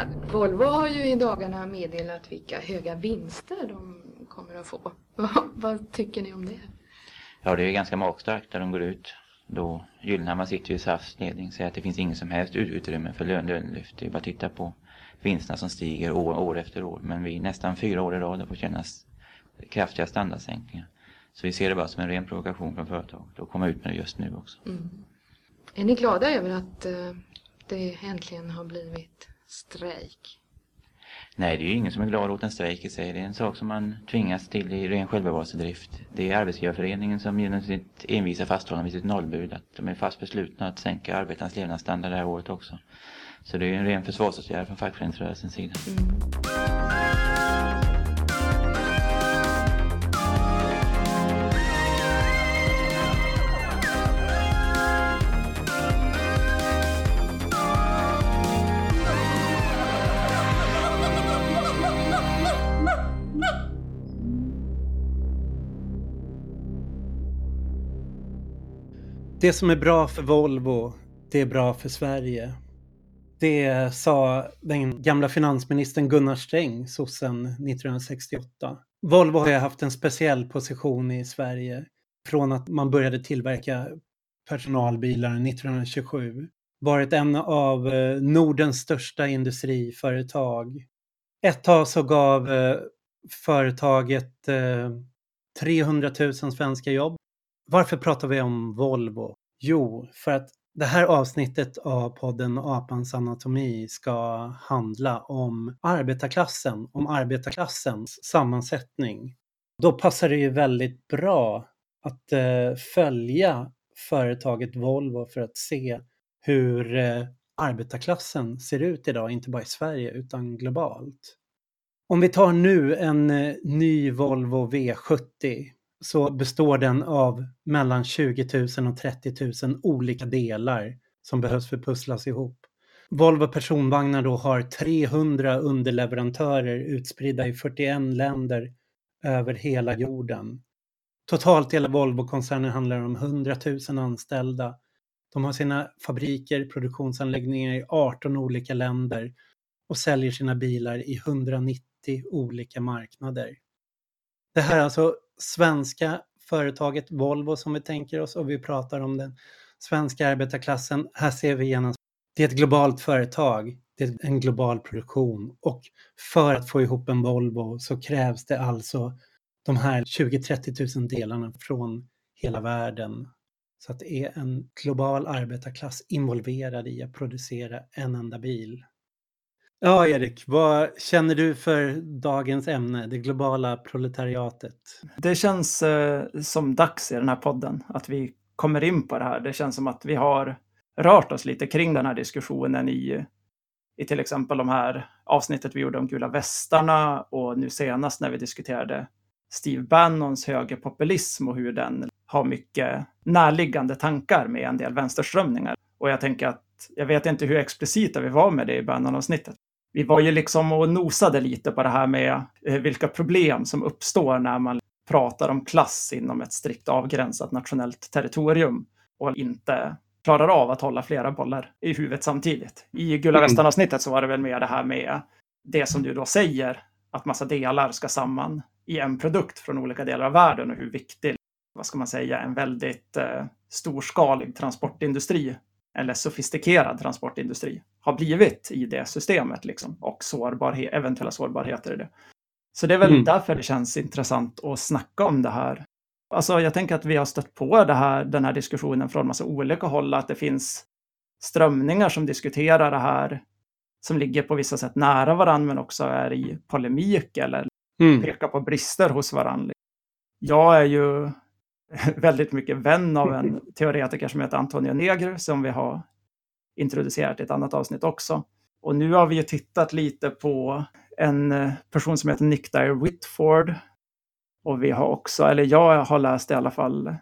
Ja, Volvo har ju i dagarna meddelat vilka höga vinster de kommer att få. Vad tycker ni om det? Ja, det är ganska magstarkt när de går ut. Då Gyllenhammar sitter ju i SAFs ledning säger att det finns ingen som helst utrymme för lönelyft. Det är bara att titta på vinsterna som stiger år, år efter år. Men vi nästan fyra år i rad har fått kännas kraftiga standardsänkningar. Så vi ser det bara som en ren provokation från företaget och komma ut med det just nu också. Mm. Är ni glada över att uh, det äntligen har blivit strejk? Nej, det är ju ingen som är glad åt en strejk i sig. Det är en sak som man tvingas till i ren självbevarelsedrift. Det är Arbetsgivarföreningen som genom sitt envisa fasthållande vid sitt nollbud att de är fast beslutna att sänka arbetarnas levnadsstandard det här året också. Så det är en ren försvarsåtgärd från fackföreningsrörelsens sida. Mm. Det som är bra för Volvo, det är bra för Sverige. Det sa den gamla finansministern Gunnar Sträng, sossen 1968. Volvo har ju haft en speciell position i Sverige från att man började tillverka personalbilar 1927. Varit en av eh, Nordens största industriföretag. Ett tag så gav eh, företaget eh, 300 000 svenska jobb varför pratar vi om Volvo? Jo, för att det här avsnittet av podden Apans anatomi ska handla om arbetarklassen, om arbetarklassens sammansättning. Då passar det ju väldigt bra att eh, följa företaget Volvo för att se hur eh, arbetarklassen ser ut idag, inte bara i Sverige utan globalt. Om vi tar nu en eh, ny Volvo V70 så består den av mellan 20 000 och 30 000 olika delar som behövs för att pusslas ihop. Volvo personvagnar då har 300 underleverantörer utspridda i 41 länder över hela jorden. Totalt hela Volvo-koncernen handlar om 100 000 anställda. De har sina fabriker, produktionsanläggningar i 18 olika länder och säljer sina bilar i 190 olika marknader. Det här är alltså svenska företaget Volvo som vi tänker oss och vi pratar om den svenska arbetarklassen. Här ser vi genast, det är ett globalt företag, det är en global produktion och för att få ihop en Volvo så krävs det alltså de här 20-30 000 delarna från hela världen. Så att det är en global arbetarklass involverad i att producera en enda bil. Ja, Erik, vad känner du för dagens ämne, det globala proletariatet? Det känns eh, som dags i den här podden att vi kommer in på det här. Det känns som att vi har rört oss lite kring den här diskussionen i, i till exempel de här avsnittet vi gjorde om gula västarna och nu senast när vi diskuterade Steve Bannons högerpopulism och hur den har mycket närliggande tankar med en del vänsterströmningar. Och jag tänker att jag vet inte hur explicita vi var med det i Bannon-avsnittet vi var ju liksom och nosade lite på det här med eh, vilka problem som uppstår när man pratar om klass inom ett strikt avgränsat nationellt territorium och inte klarar av att hålla flera bollar i huvudet samtidigt. I Gula mm. västarna-avsnittet så var det väl mer det här med det som du då säger, att massa delar ska samman i en produkt från olika delar av världen och hur viktig, vad ska man säga, en väldigt eh, storskalig transportindustri eller sofistikerad transportindustri har blivit i det systemet liksom, och sårbarhet, eventuella sårbarheter i det. Så det är väl mm. därför det känns intressant att snacka om det här. Alltså, jag tänker att vi har stött på det här, den här diskussionen från massa olika håll, att det finns strömningar som diskuterar det här, som ligger på vissa sätt nära varandra, men också är i polemik eller mm. pekar på brister hos varandra. Jag är ju väldigt mycket vän av en teoretiker som heter Antonio Negri som vi har introducerat i ett annat avsnitt också. Och nu har vi ju tittat lite på en eh, person som heter Nick Dyer Whitford. Och vi har också, eller jag har läst i alla fall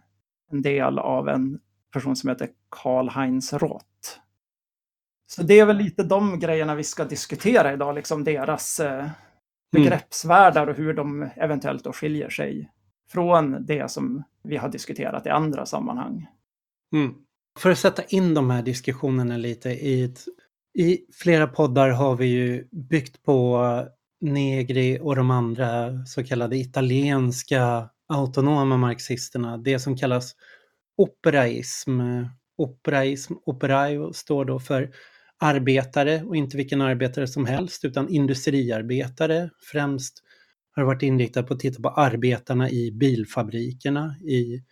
en del av en person som heter Karl-Heinz Roth. Så det är väl lite de grejerna vi ska diskutera idag, liksom deras eh, mm. begreppsvärldar och hur de eventuellt då skiljer sig från det som vi har diskuterat i andra sammanhang. Mm. För att sätta in de här diskussionerna lite i ett I flera poddar har vi ju byggt på Negri och de andra så kallade italienska autonoma marxisterna, det som kallas operaism. Operaism, operaio står då för arbetare och inte vilken arbetare som helst utan industriarbetare. Främst har varit inriktad på att titta på arbetarna i bilfabrikerna, i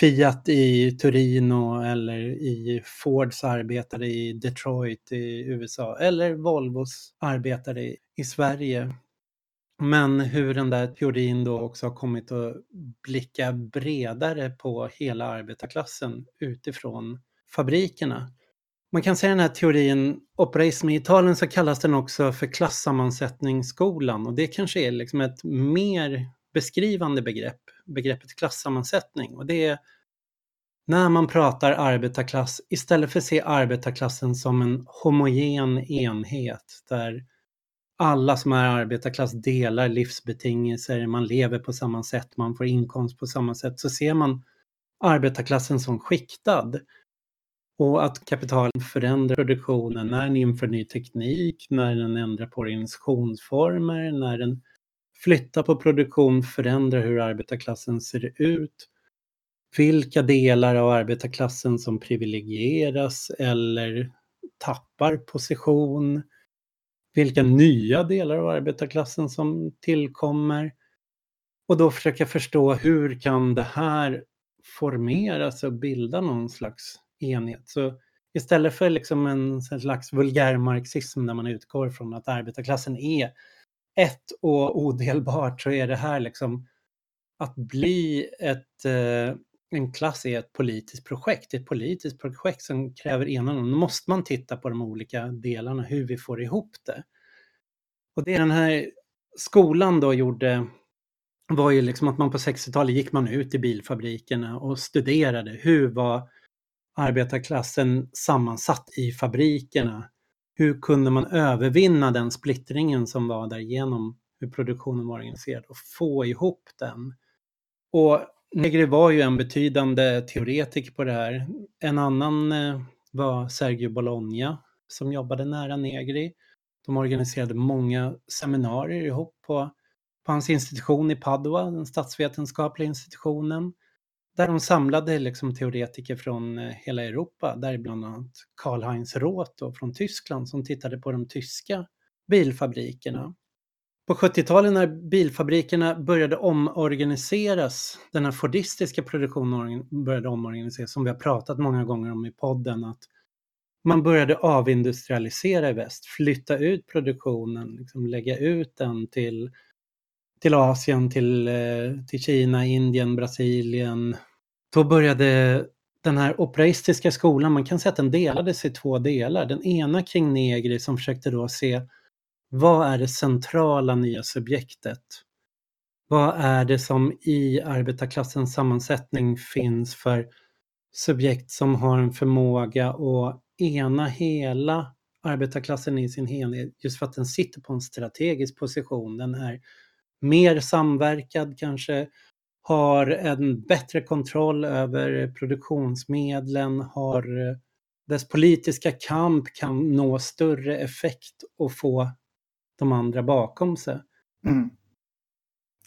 Fiat i Torino eller i Fords arbetare i Detroit i USA eller Volvos arbetare i Sverige. Men hur den där teorin då också har kommit att blicka bredare på hela arbetarklassen utifrån fabrikerna. Man kan säga den här teorin, operaism i Italien så kallas den också för klassammansättningsskolan och det kanske är liksom ett mer beskrivande begrepp, begreppet klassammansättning. Och det är när man pratar arbetarklass, istället för att se arbetarklassen som en homogen enhet där alla som är arbetarklass delar livsbetingelser, man lever på samma sätt, man får inkomst på samma sätt, så ser man arbetarklassen som skiktad. Och att kapital förändrar produktionen när den inför ny teknik, när den ändrar på organisationsformer, när den flyttar på produktion, förändrar hur arbetarklassen ser ut. Vilka delar av arbetarklassen som privilegieras eller tappar position vilka nya delar av arbetarklassen som tillkommer. Och då försöka förstå hur kan det här formeras och bilda någon slags enhet. Så istället för liksom en slags vulgärmarxism där man utgår från att arbetarklassen är ett och odelbart så är det här liksom att bli ett, eh, en klass är ett politiskt projekt. Ett politiskt projekt som kräver enande. Då måste man titta på de olika delarna, hur vi får ihop det. Och det den här skolan då gjorde var ju liksom att man på 60-talet gick man ut i bilfabrikerna och studerade hur var arbetarklassen sammansatt i fabrikerna. Hur kunde man övervinna den splittringen som var där genom hur produktionen var organiserad och få ihop den. Och Negri var ju en betydande teoretiker på det här. En annan eh, var Sergio Bologna som jobbade nära Negri. De organiserade många seminarier ihop på, på hans institution i Padua, den statsvetenskapliga institutionen. Där de samlade liksom teoretiker från eh, hela Europa, däribland annat Karl-Heinz Roth från Tyskland som tittade på de tyska bilfabrikerna. På 70-talet när bilfabrikerna började omorganiseras, den här fordistiska produktionen började omorganiseras, som vi har pratat många gånger om i podden, att man började avindustrialisera i väst, flytta ut produktionen, liksom lägga ut den till, till Asien, till, eh, till Kina, Indien, Brasilien. Då började den här operaistiska skolan, man kan säga att den delades i två delar. Den ena kring Negri som försökte då se vad är det centrala nya subjektet? Vad är det som i arbetarklassens sammansättning finns för subjekt som har en förmåga att ena hela arbetarklassen i sin helhet just för att den sitter på en strategisk position. Den är mer samverkad kanske, har en bättre kontroll över produktionsmedlen, har dess politiska kamp kan nå större effekt och få de andra bakom sig. Mm.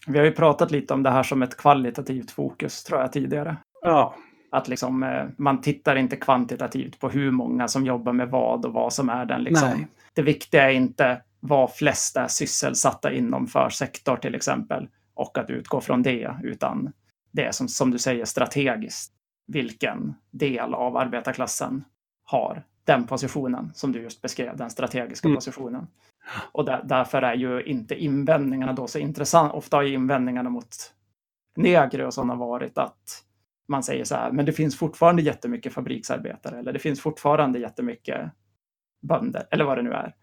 Vi har ju pratat lite om det här som ett kvalitativt fokus tror jag tidigare. Ja. Att liksom, eh, man tittar inte kvantitativt på hur många som jobbar med vad och vad som är den. Liksom. Det viktiga är inte vad flest är sysselsatta inom för sektor till exempel och att utgå från det, utan det är som, som du säger strategiskt. Vilken del av arbetarklassen har den positionen som du just beskrev, den strategiska mm. positionen. Och där, därför är ju inte invändningarna då så intressanta. Ofta har invändningarna mot negrer och sådana varit att man säger så här, men det finns fortfarande jättemycket fabriksarbetare eller det finns fortfarande jättemycket bönder eller vad det nu är.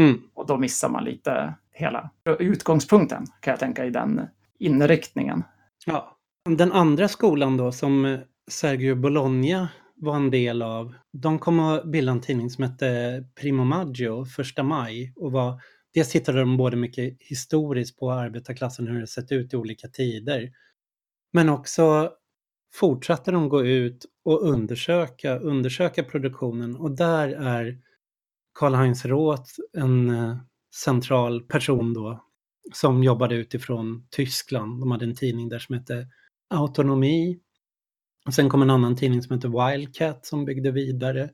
Mm. Och då missar man lite hela utgångspunkten kan jag tänka i den inriktningen. Ja. Den andra skolan då som Sergio Bologna var en del av, de kom att bilda en tidning som hette Primo Maggio, första maj. Och var, dels tittade de både mycket historiskt på arbetarklassen, hur det sett ut i olika tider. Men också fortsatte de gå ut och undersöka, undersöka produktionen och där är Karl-Heinz Roth, en eh, central person då, som jobbade utifrån Tyskland. De hade en tidning där som hette Autonomi. Och sen kom en annan tidning som hette Wildcat som byggde vidare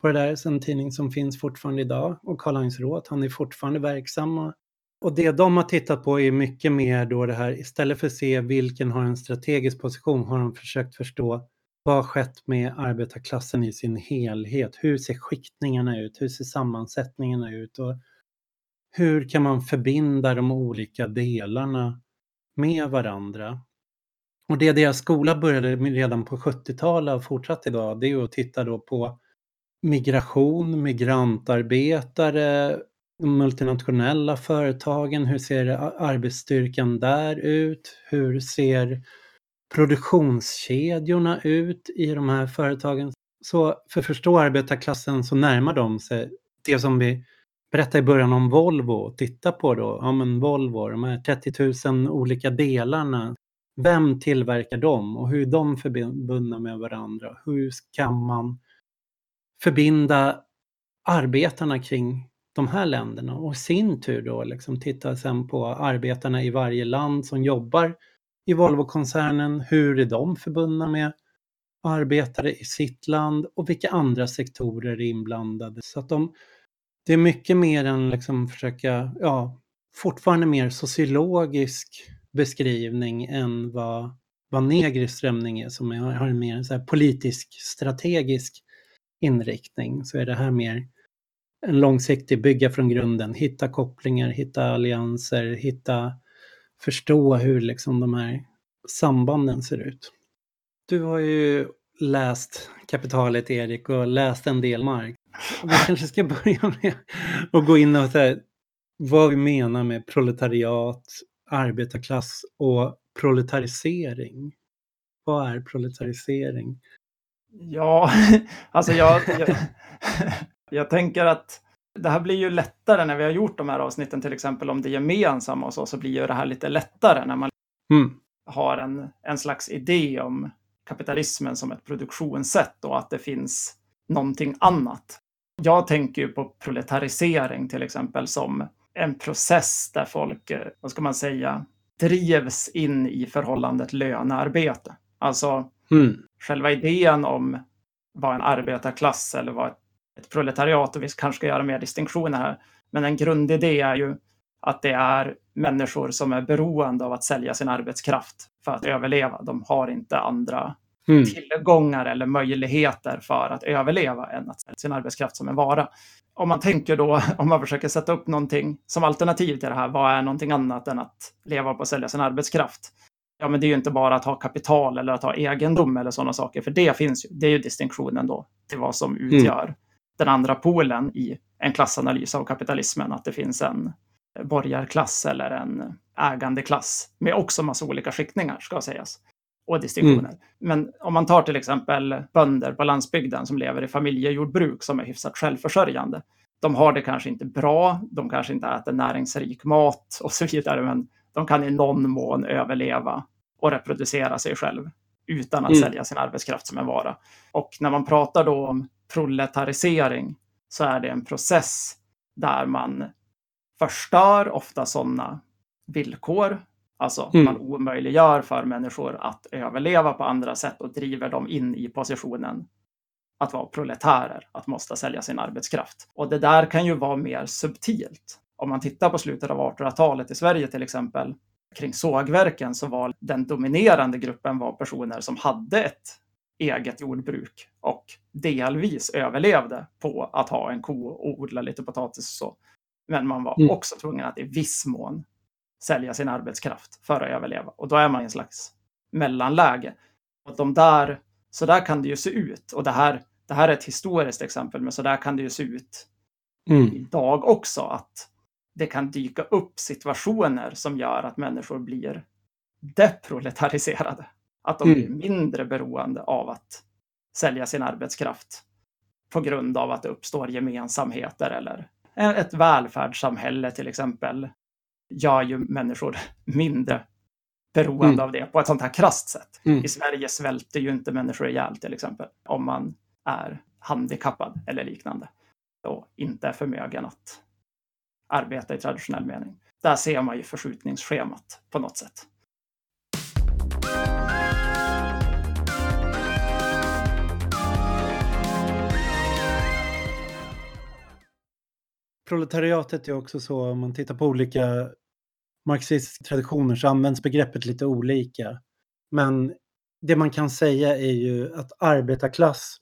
på det där. En tidning som finns fortfarande idag. Och Karl-Heinz Roth, han är fortfarande verksam. Och det de har tittat på är mycket mer då det här, istället för att se vilken har en strategisk position, har de försökt förstå vad har skett med arbetarklassen i sin helhet? Hur ser skiktningarna ut? Hur ser sammansättningarna ut? Och hur kan man förbinda de olika delarna med varandra? Och det deras skola började med redan på 70-talet och fortsatt idag, det är att titta då på migration, migrantarbetare, de multinationella företagen, hur ser arbetsstyrkan där ut? Hur ser produktionskedjorna ut i de här företagen? Så för att förstå arbetarklassen så närmar de sig det som vi berättade i början om Volvo. Titta på då, ja men Volvo, de här 30 000 olika delarna. Vem tillverkar dem och hur är de förbundna med varandra? Hur kan man förbinda arbetarna kring de här länderna och i sin tur då liksom titta sen på arbetarna i varje land som jobbar i Volvo-koncernen. Hur är de förbundna med arbetare i sitt land och vilka andra sektorer är inblandade? Så att de, det är mycket mer än liksom försöka, ja, fortfarande mer sociologisk beskrivning än vad, vad Negris strömning är som har en mer så politisk strategisk inriktning så är det här mer en långsiktig bygga från grunden, hitta kopplingar, hitta allianser, hitta, förstå hur liksom de här sambanden ser ut. Du har ju läst Kapitalet, Erik, och läst en del Mark. Vi kanske ska börja med att gå in och säga vad vi menar med proletariat, arbetarklass och proletarisering. Vad är proletarisering? Ja, alltså jag, jag, jag tänker att det här blir ju lättare när vi har gjort de här avsnitten, till exempel om det gemensamma och så, så blir ju det här lite lättare när man mm. har en, en slags idé om kapitalismen som ett produktionssätt och att det finns någonting annat. Jag tänker ju på proletarisering till exempel som en process där folk, eh, vad ska man säga, drivs in i förhållandet lönearbete. Alltså mm. själva idén om vad en arbetarklass eller vad ett proletariat och vi kanske ska göra mer distinktioner här. Men en grundidé är ju att det är människor som är beroende av att sälja sin arbetskraft för att överleva. De har inte andra mm. tillgångar eller möjligheter för att överleva än att sälja sin arbetskraft som en vara. Om man tänker då, om man försöker sätta upp någonting som alternativ till det här, vad är någonting annat än att leva på att sälja sin arbetskraft? Ja, men det är ju inte bara att ha kapital eller att ha egendom eller sådana saker, för det finns ju. Det är ju distinktionen då till vad som mm. utgör mm den andra polen i en klassanalys av kapitalismen, att det finns en borgarklass eller en ägandeklass med också massa olika skiktningar, ska sägas, och distinktioner. Mm. Men om man tar till exempel bönder på landsbygden som lever i familjejordbruk som är hyfsat självförsörjande. De har det kanske inte bra, de kanske inte äter näringsrik mat och så vidare, men de kan i någon mån överleva och reproducera sig själv utan att mm. sälja sin arbetskraft som en vara. Och när man pratar då om proletarisering så är det en process där man förstör ofta sådana villkor. Alltså mm. man omöjliggör för människor att överleva på andra sätt och driver dem in i positionen att vara proletärer, att måste sälja sin arbetskraft. Och det där kan ju vara mer subtilt. Om man tittar på slutet av 1800-talet i Sverige till exempel, kring sågverken så var den dominerande gruppen var personer som hade ett eget jordbruk och delvis överlevde på att ha en ko och odla lite potatis och så. Men man var mm. också tvungen att i viss mån sälja sin arbetskraft för att överleva. Och då är man i en slags mellanläge. Och de där, så där kan det ju se ut. Och det här, det här är ett historiskt exempel, men så där kan det ju se ut mm. idag också. Att det kan dyka upp situationer som gör att människor blir deproletariserade. Att de blir mm. mindre beroende av att sälja sin arbetskraft på grund av att det uppstår gemensamheter eller ett välfärdssamhälle till exempel gör ju människor mindre beroende mm. av det på ett sånt här krasst sätt. Mm. I Sverige svälter ju inte människor ihjäl till exempel om man är handikappad eller liknande. då inte är förmögen att arbeta i traditionell mening. Där ser man ju förskjutningsschemat på något sätt. Proletariatet är också så, om man tittar på olika marxistiska traditioner så används begreppet lite olika. Men det man kan säga är ju att arbetarklass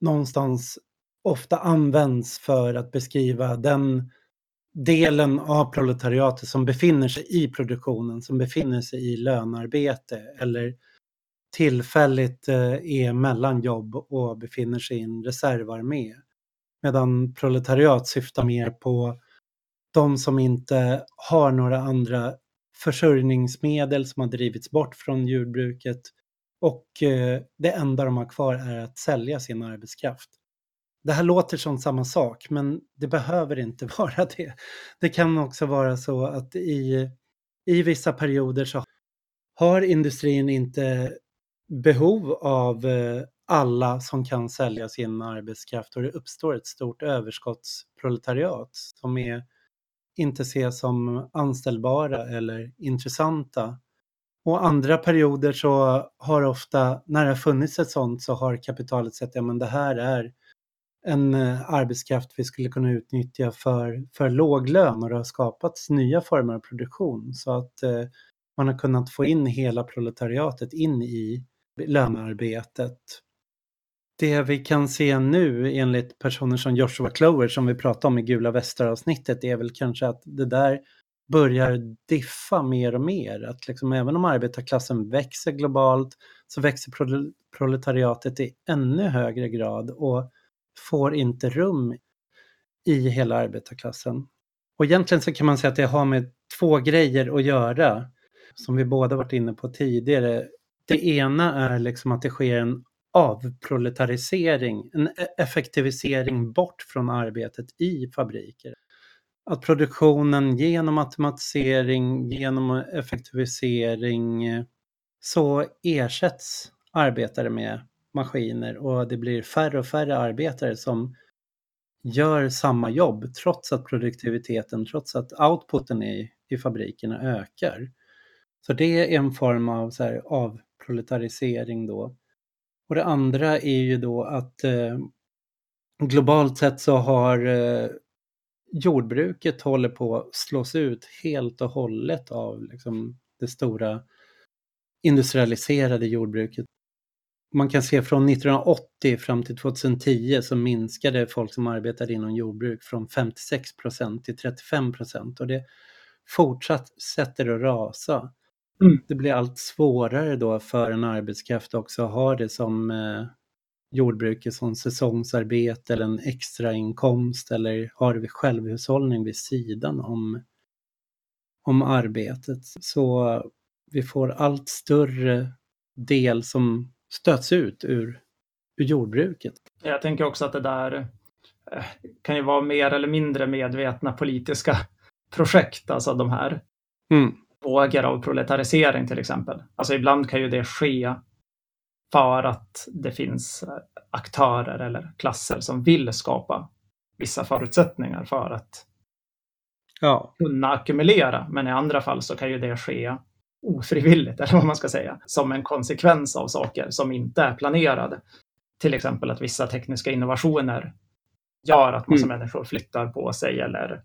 någonstans ofta används för att beskriva den delen av proletariatet som befinner sig i produktionen, som befinner sig i lönarbete eller tillfälligt eh, är mellan jobb och befinner sig i en reservarmé. Medan proletariat syftar mer på de som inte har några andra försörjningsmedel som har drivits bort från jordbruket och eh, det enda de har kvar är att sälja sin arbetskraft. Det här låter som samma sak, men det behöver inte vara det. Det kan också vara så att i, i vissa perioder så har industrin inte behov av eh, alla som kan sälja sin arbetskraft och det uppstår ett stort överskottsproletariat som är, inte ses som anställbara eller intressanta. Och andra perioder så har ofta, när det har funnits ett sånt, så har kapitalet sett att ja, det här är en eh, arbetskraft vi skulle kunna utnyttja för, för låg lön och det har skapats nya former av produktion så att eh, man har kunnat få in hela proletariatet in i lönearbetet. Det vi kan se nu enligt personer som Joshua Clover som vi pratade om i Gula västar-avsnittet är väl kanske att det där börjar diffa mer och mer. Att liksom även om arbetarklassen växer globalt så växer proletariatet i ännu högre grad och får inte rum i hela arbetarklassen. Och egentligen så kan man säga att det har med två grejer att göra som vi båda varit inne på tidigare. Det ena är liksom att det sker en avproletarisering, en e-, effektivisering bort från arbetet i fabriker. Att produktionen genom automatisering, genom effektivisering så ersätts arbetare med maskiner och det blir färre och färre arbetare som gör samma jobb trots att produktiviteten, trots att outputen i, i fabrikerna ökar. Så det är en form av så här, avproletarisering då. Och det andra är ju då att eh, globalt sett så har eh, jordbruket håller på att slås ut helt och hållet av liksom, det stora industrialiserade jordbruket man kan se från 1980 fram till 2010 så minskade folk som arbetade inom jordbruk från 56 procent till 35 procent och det fortsätter att rasa. Mm. Det blir allt svårare då för en arbetskraft också att ha det som eh, jordbruket som säsongsarbete eller en extrainkomst eller ha det vid självhushållning vid sidan om, om arbetet. Så vi får allt större del som stöts ut ur, ur jordbruket. Jag tänker också att det där eh, kan ju vara mer eller mindre medvetna politiska projekt, alltså de här mm. Vågor av proletarisering till exempel. Alltså ibland kan ju det ske för att det finns aktörer eller klasser som vill skapa vissa förutsättningar för att ja. kunna ackumulera. Men i andra fall så kan ju det ske ofrivilligt, eller vad man ska säga, som en konsekvens av saker som inte är planerade. Till exempel att vissa tekniska innovationer gör att massa mm. människor flyttar på sig eller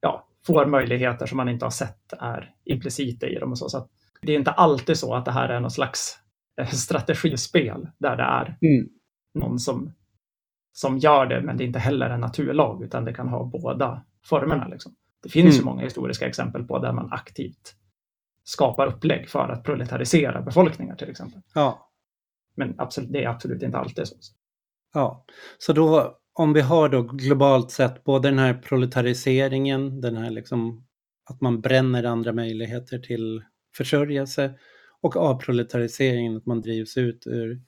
ja, får möjligheter som man inte har sett är implicita i dem. Och så. så det är inte alltid så att det här är någon slags eh, strategispel där det är mm. någon som, som gör det, men det är inte heller en naturlag, utan det kan ha båda formerna. Liksom. Det finns mm. ju många historiska exempel på där man aktivt skapar upplägg för att proletarisera befolkningar till exempel. Ja. Men absolut, det är absolut inte alltid så. Ja, så då om vi har då globalt sett både den här proletariseringen, den här liksom att man bränner andra möjligheter till försörjelse och avproletariseringen, att man drivs ut ur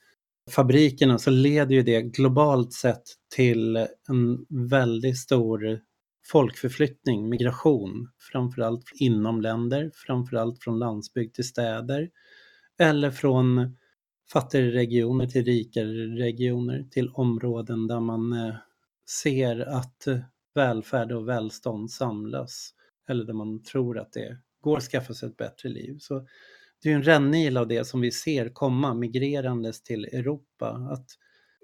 fabrikerna, så leder ju det globalt sett till en väldigt stor folkförflyttning, migration, framförallt inom länder, framförallt från landsbygd till städer eller från fattigare regioner till rikare regioner till områden där man eh, ser att eh, välfärd och välstånd samlas. Eller där man tror att det går att skaffa sig ett bättre liv. Så det är en rännil av det som vi ser komma migrerandes till Europa. Att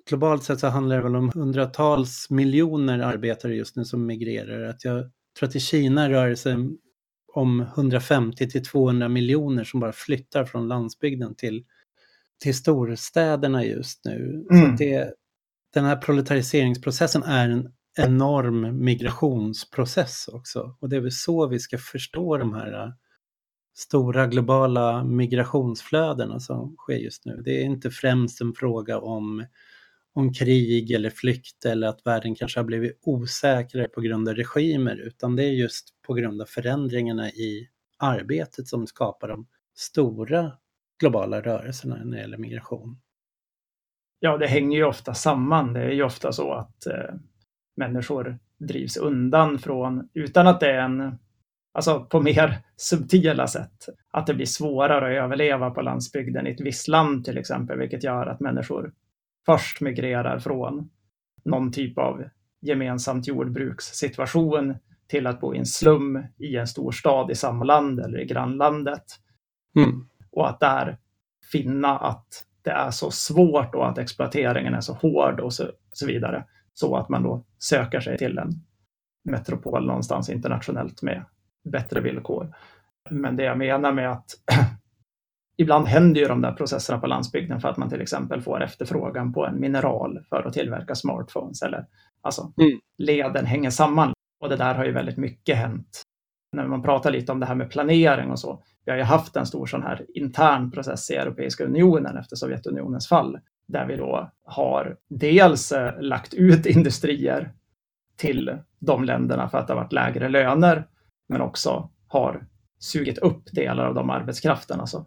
globalt sett så handlar det väl om hundratals miljoner arbetare just nu som migrerar. Att jag tror att i Kina rör det sig om 150 till 200 miljoner som bara flyttar från landsbygden till, till storstäderna just nu. Mm. Så det, den här proletariseringsprocessen är en enorm migrationsprocess också. Och det är väl så vi ska förstå de här stora globala migrationsflödena som sker just nu. Det är inte främst en fråga om, om krig eller flykt eller att världen kanske har blivit osäkrare på grund av regimer utan det är just på grund av förändringarna i arbetet som skapar de stora globala rörelserna när det gäller migration. Ja, det hänger ju ofta samman. Det är ju ofta så att eh, människor drivs undan från, utan att det är en Alltså på mer subtila sätt. Att det blir svårare att överleva på landsbygden i ett visst land till exempel, vilket gör att människor först migrerar från någon typ av gemensamt jordbrukssituation till att bo i en slum i en stor stad i samma land eller i grannlandet. Mm. Och att där finna att det är så svårt och att exploateringen är så hård och så, så vidare. Så att man då söker sig till en metropol någonstans internationellt med bättre villkor. Men det jag menar med att ibland händer ju de där processerna på landsbygden för att man till exempel får efterfrågan på en mineral för att tillverka smartphones. Eller, alltså, mm. leden hänger samman. Och det där har ju väldigt mycket hänt. När man pratar lite om det här med planering och så. Vi har ju haft en stor sån här intern process i Europeiska unionen efter Sovjetunionens fall. Där vi då har dels eh, lagt ut industrier till de länderna för att det har varit lägre löner men också har sugit upp delar av de arbetskrafterna. Alltså.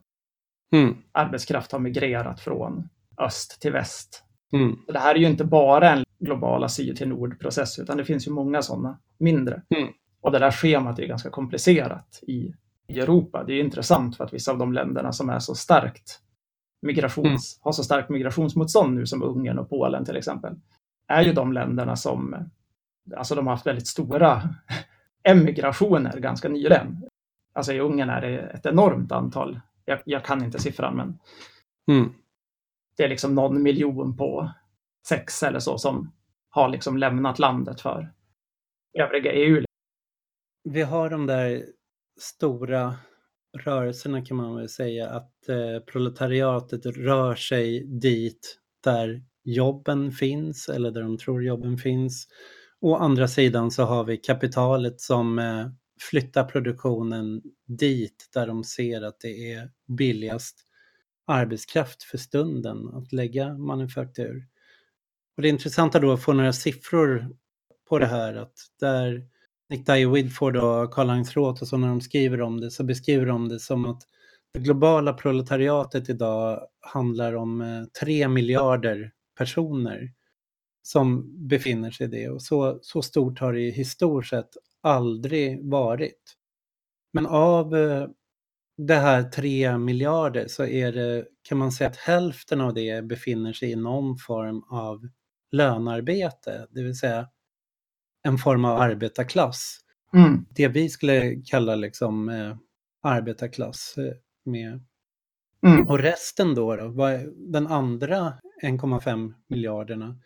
Mm. Arbetskraft har migrerat från öst till väst. Mm. Det här är ju inte bara en globala syd till nord-process, utan det finns ju många sådana mindre. Mm. Och det där schemat är ganska komplicerat i, i Europa. Det är intressant för att vissa av de länderna som är så starkt migrations, mm. har så starkt migrationsmotstånd nu som Ungern och Polen till exempel, är ju de länderna som alltså de har haft väldigt stora emigrationer ganska nyligen. Alltså i Ungern är det ett enormt antal. Jag, jag kan inte siffran, men mm. det är liksom någon miljon på sex eller så som har liksom lämnat landet för övriga EU. Vi har de där stora rörelserna kan man väl säga att eh, proletariatet rör sig dit där jobben finns eller där de tror jobben finns. Å andra sidan så har vi kapitalet som eh, flyttar produktionen dit där de ser att det är billigast arbetskraft för stunden att lägga manufaktur. Och det intressanta då att få några siffror på det här att där Nick Dyer Widford och Karl-Heinz Roth och så när de skriver om det så beskriver de det som att det globala proletariatet idag handlar om eh, 3 miljarder personer som befinner sig i det. Och så, så stort har det historiskt sett aldrig varit. Men av eh, det här 3 miljarder så är det, kan man säga att hälften av det befinner sig i någon form av lönarbete, det vill säga en form av arbetarklass. Mm. Det vi skulle kalla liksom eh, arbetarklass eh, med. Mm. Och resten då, då den andra 1,5 miljarderna,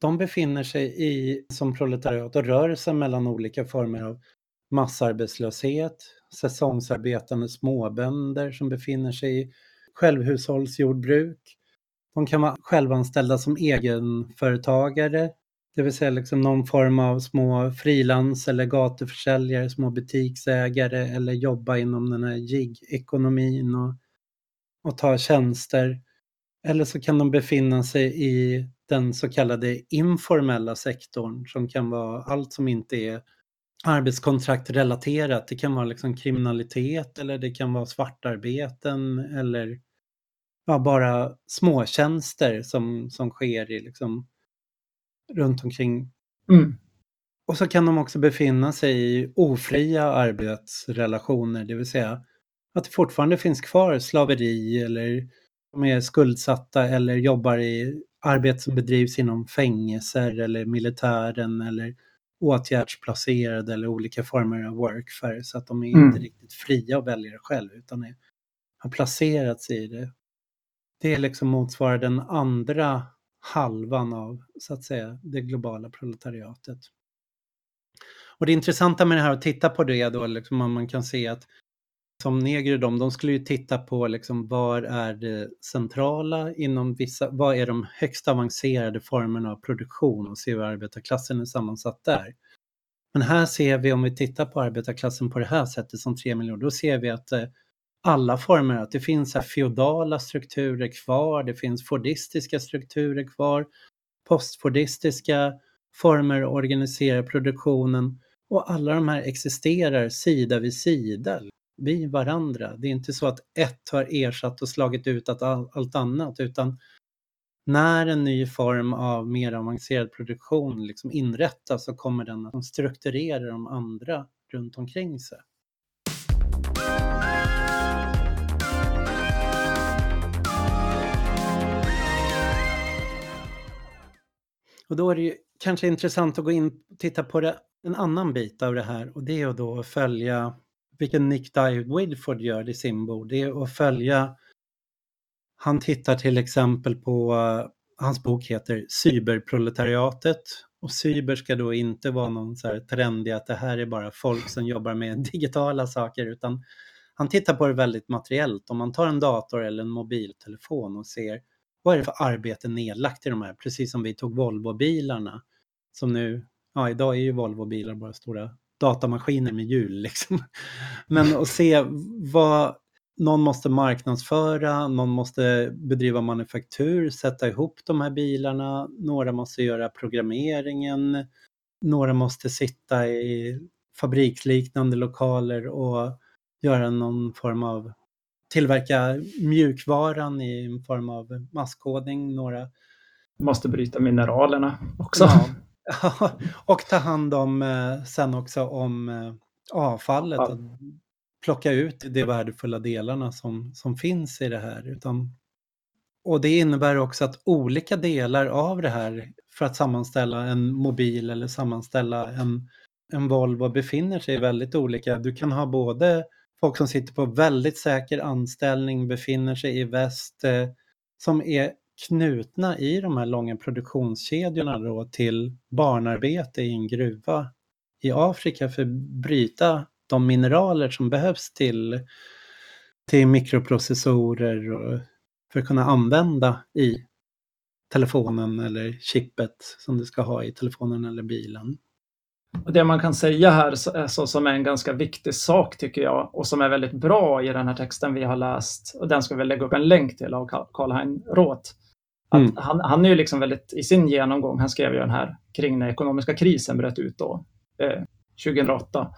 de befinner sig i, som proletariat och rör sig mellan olika former av massarbetslöshet, säsongsarbetande småbönder som befinner sig i självhushållsjordbruk. De kan vara självanställda som egenföretagare, det vill säga liksom någon form av små frilans eller gatuförsäljare, små butiksägare eller jobba inom den här gig-ekonomin och, och ta tjänster. Eller så kan de befinna sig i den så kallade informella sektorn som kan vara allt som inte är arbetskontrakt-relaterat. Det kan vara liksom kriminalitet eller det kan vara svartarbeten eller ja, bara småtjänster som, som sker i liksom runt omkring. Mm. Och så kan de också befinna sig i ofria arbetsrelationer, det vill säga att det fortfarande finns kvar slaveri eller de är skuldsatta eller jobbar i arbete som bedrivs inom fängelser eller militären eller åtgärdsplacerade eller olika former av workfare så att de är Mm. inte riktigt fria att välja det själv utan är, har placerats i det. Det liksom motsvarar den andra halvan av så att säga det globala proletariatet. Och det intressanta med det här att titta på det då, liksom, om man kan se att som negrer de, de skulle ju titta på liksom var är det centrala inom vissa, vad är de högst avancerade formerna av produktion och se hur arbetarklassen är sammansatt där. Men här ser vi, om vi tittar på arbetarklassen på det här sättet som tre miljoner, då ser vi att eh, alla former, att det finns här feodala strukturer kvar, det finns fordistiska strukturer kvar, postfordistiska former att organisera produktionen och alla de här existerar sida vid sida, vid varandra. Det är inte så att ett har ersatt och slagit ut allt annat utan när en ny form av mer avancerad produktion liksom inrättas så kommer den att strukturera de andra runt omkring sig. Och då är det ju kanske intressant att gå in och titta på det, en annan bit av det här och det är att då följa, vilken Nick Dye Widford gör i sin bok, det är att följa, han tittar till exempel på, hans bok heter Cyberproletariatet och cyber ska då inte vara någon så här trendig att det här är bara folk som jobbar med digitala saker utan han tittar på det väldigt materiellt. Om man tar en dator eller en mobiltelefon och ser vad är det för arbete nedlagt i de här, precis som vi tog Volvo-bilarna. Som nu, ja idag är ju Volvo-bilar bara stora datamaskiner med hjul liksom. Men att se vad någon måste marknadsföra, någon måste bedriva manufaktur, sätta ihop de här bilarna, några måste göra programmeringen, några måste sitta i fabriksliknande lokaler och göra någon form av tillverka mjukvaran i form av masskodning, några Måste bryta mineralerna också. Ja. och ta hand om eh, sen också om eh, avfallet. Ja. Plocka ut de värdefulla delarna som, som finns i det här. Utan, och det innebär också att olika delar av det här för att sammanställa en mobil eller sammanställa en, en Volvo befinner sig väldigt olika. Du kan ha både folk som sitter på väldigt säker anställning, befinner sig i väst, eh, som är knutna i de här långa produktionskedjorna då till barnarbete i en gruva i Afrika för att bryta de mineraler som behövs till, till mikroprocessorer och för att kunna använda i telefonen eller chippet som du ska ha i telefonen eller bilen. Och det man kan säga här så, så, som är en ganska viktig sak tycker jag och som är väldigt bra i den här texten vi har läst och den ska vi lägga upp en länk till av Karl-Hein Roth. Att Mm. han, han är ju liksom väldigt, i sin genomgång, han skrev ju den här kring när ekonomiska krisen bröt ut då, eh, 2008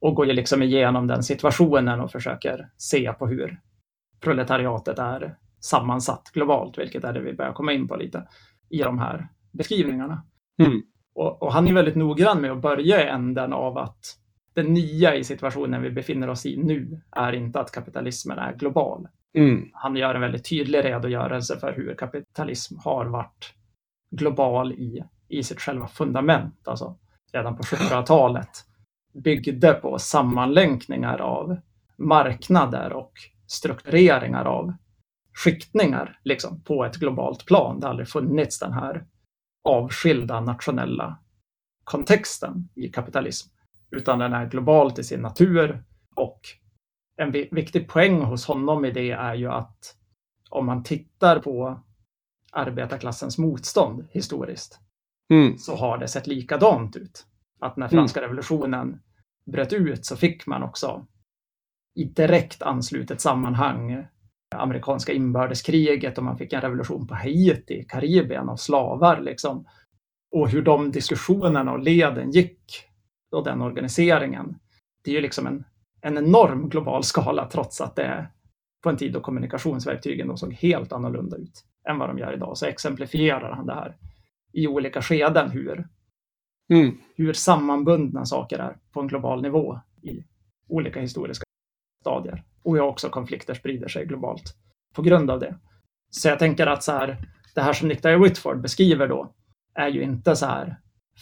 och går ju liksom igenom den situationen och försöker se på hur proletariatet är sammansatt globalt, vilket är det vi börjar komma in på lite i de här beskrivningarna. Mm. Och, och han är väldigt noggrann med att börja i änden av att det nya i situationen vi befinner oss i nu är inte att kapitalismen är global. Mm. Han gör en väldigt tydlig redogörelse för hur kapitalism har varit global i, i sitt själva fundament. Alltså redan på 1700-talet byggde på sammanlänkningar av marknader och struktureringar av skiktningar liksom, på ett globalt plan. Det har aldrig funnits den här avskilda nationella kontexten i kapitalism, utan den är global till sin natur och en vi- viktig poäng hos honom i det är ju att om man tittar på arbetarklassens motstånd historiskt Mm. så har det sett likadant ut. Att när franska revolutionen bröt ut så fick man också i direkt anslutet sammanhang amerikanska inbördeskriget och man fick en revolution på Haiti, Karibien av slavar liksom. Och hur de diskussionerna och leden gick och den organiseringen. Det är ju liksom en, en enorm global skala trots att det är på en tid då kommunikationsverktygen då såg helt annorlunda ut än vad de gör idag. Så exemplifierar han det här i olika skeden hur, Mm. hur sammanbundna saker är på en global nivå i olika historiska stadier. Och hur också konflikter sprider sig globalt på grund av det. Så jag tänker att så här, det här som Nick Dyer Whitford beskriver då är ju inte så här.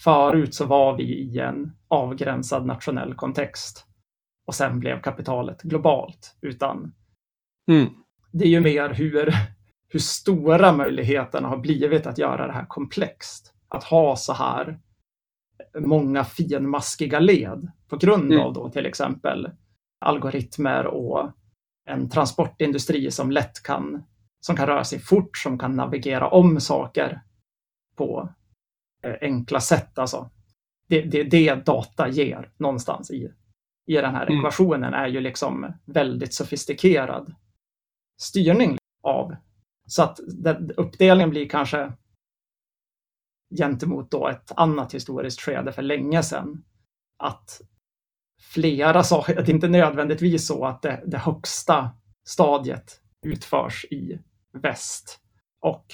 Förut så var vi i en avgränsad nationell kontext och sen blev kapitalet globalt, utan Mm. det är ju mer hur, hur stora möjligheterna har blivit att göra det här komplext. Att ha så här många finmaskiga led på grund Mm. av då till exempel algoritmer och en transportindustri som lätt kan, som kan röra sig fort, som kan navigera om saker på eh, enkla sätt. Alltså. Det, det, det data ger någonstans i, i den här Mm. ekvationen är ju liksom väldigt sofistikerad styrning av. Så att den, uppdelningen blir kanske gentemot då ett annat historiskt skede för länge sedan. Att flera saker, det inte nödvändigtvis så att det, det högsta stadiet utförs i väst och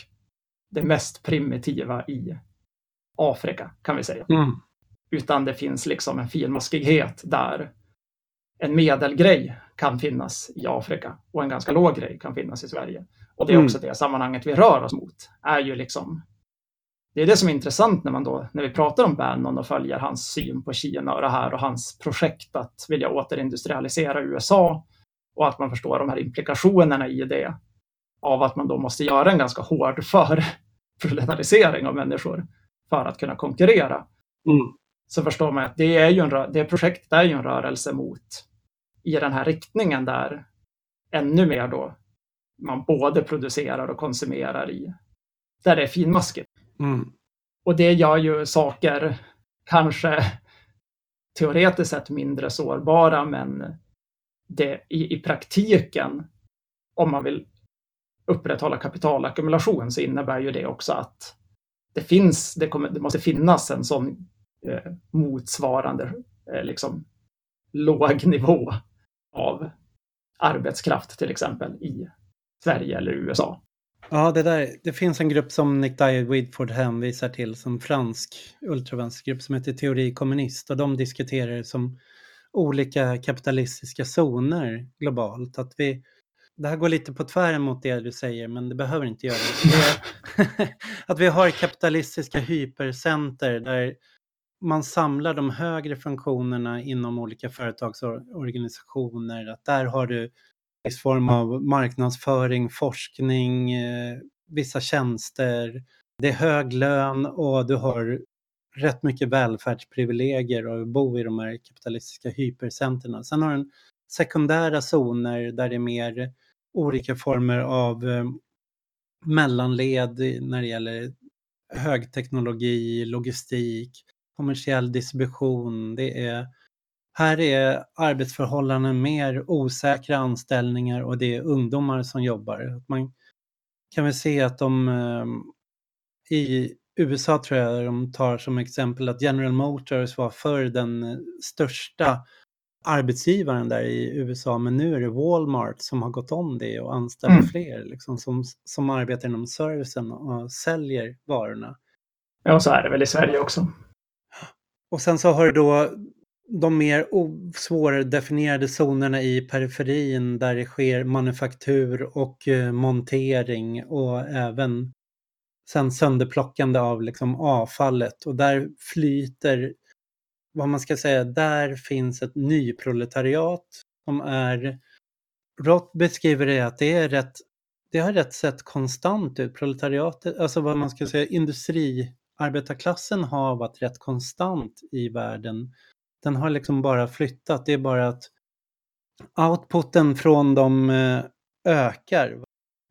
det mest primitiva i Afrika kan vi säga. Mm. Utan det finns liksom en finmaskighet där en medelgrej kan finnas i Afrika och en ganska låg grej kan finnas i Sverige. Och det är Mm. också det sammanhanget vi rör oss mot. Är ju liksom, det är det som är intressant när, man då, när vi pratar om Bannon och följer hans syn på Kina och det här och hans projekt att vilja återindustrialisera USA och att man förstår de här implikationerna i det av att man då måste göra en ganska hård för proletarisering av människor för att kunna konkurrera Mm. så förstår man att det, är ju en, det projektet är ju en rörelse mot i den här riktningen där ännu mer då man både producerar och konsumerar i där det är finmaskigt. Mm. Och det gör ju saker kanske teoretiskt sett mindre sårbara men det, i, i praktiken om man vill upprätthålla kapitalackumulation så innebär ju det också att det finns, det, kommer, det måste finnas en sån eh, motsvarande eh, liksom, låg nivå av arbetskraft till exempel i Sverige eller USA. Ja, det, där, det finns en grupp som Nick Dyer-Widford hänvisar till som fransk ultravänstergrupp som heter Teori kommunist och de diskuterar som olika kapitalistiska zoner globalt. Att vi, det här går lite på tvären mot det du säger men det behöver inte göra det. det. att vi har kapitalistiska hypercenter där man samlar de högre funktionerna inom olika företagsorganisationer. Att där har du viss form av marknadsföring, forskning, eh, vissa tjänster. Det är hög lön och du har rätt mycket välfärdsprivilegier och bo i de här kapitalistiska hypercenterna. Sen har du en sekundära zoner där det är mer olika former av eh, mellanled när det gäller högteknologi, logistik, kommersiell distribution. Det är, här är arbetsförhållanden mer osäkra anställningar och det är ungdomar som jobbar. Man kan väl se att de eh, i USA tror jag de tar som exempel att General Motors var förr den största arbetsgivaren där i USA men nu är det Walmart som har gått om det och anställer Mm. fler liksom, som, som arbetar inom servicen och säljer varorna. Ja, så är det väl i Sverige också. Och sen så har du då de mer svårdefinierade zonerna i periferin där det sker manufaktur och eh, montering och även sen sönderplockande av liksom avfallet. Och där flyter, vad man ska säga, där finns ett nyproletariat som är, Roth beskriver det att det är rätt, det har rätt sett konstant ut. Proletariatet, alltså vad man ska säga, industriarbetarklassen har varit rätt konstant i världen. Den har liksom bara flyttat, det är bara att outputen från dem eh, ökar.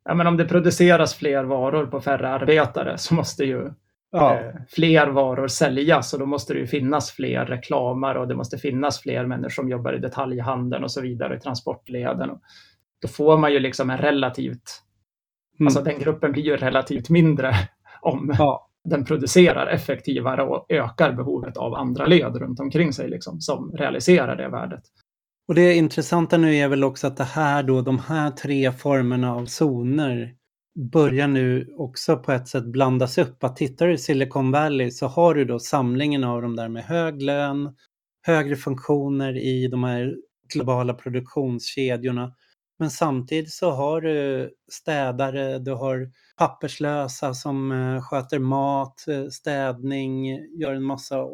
Ja, men om det produceras fler varor på färre arbetare så måste ju Ja, eh, fler varor säljas och då måste det ju finnas fler reklamare och det måste finnas fler människor som jobbar i detaljhandeln och så vidare i transportleden. Och då får man ju liksom en relativt, mm. alltså den gruppen blir ju relativt mindre om ja den producerar effektivare och ökar behovet av andra led runt omkring sig liksom, som realiserar det värdet. Och det intressanta nu är väl också att det här då, de här tre formerna av zoner börjar nu också på ett sätt blandas upp. Att tittar du i Silicon Valley så har du då samlingen av de där med hög lön, högre funktioner i de här globala produktionskedjorna. Men samtidigt så har du städare, du har papperslösa som eh, sköter mat, eh, städning, gör en massa.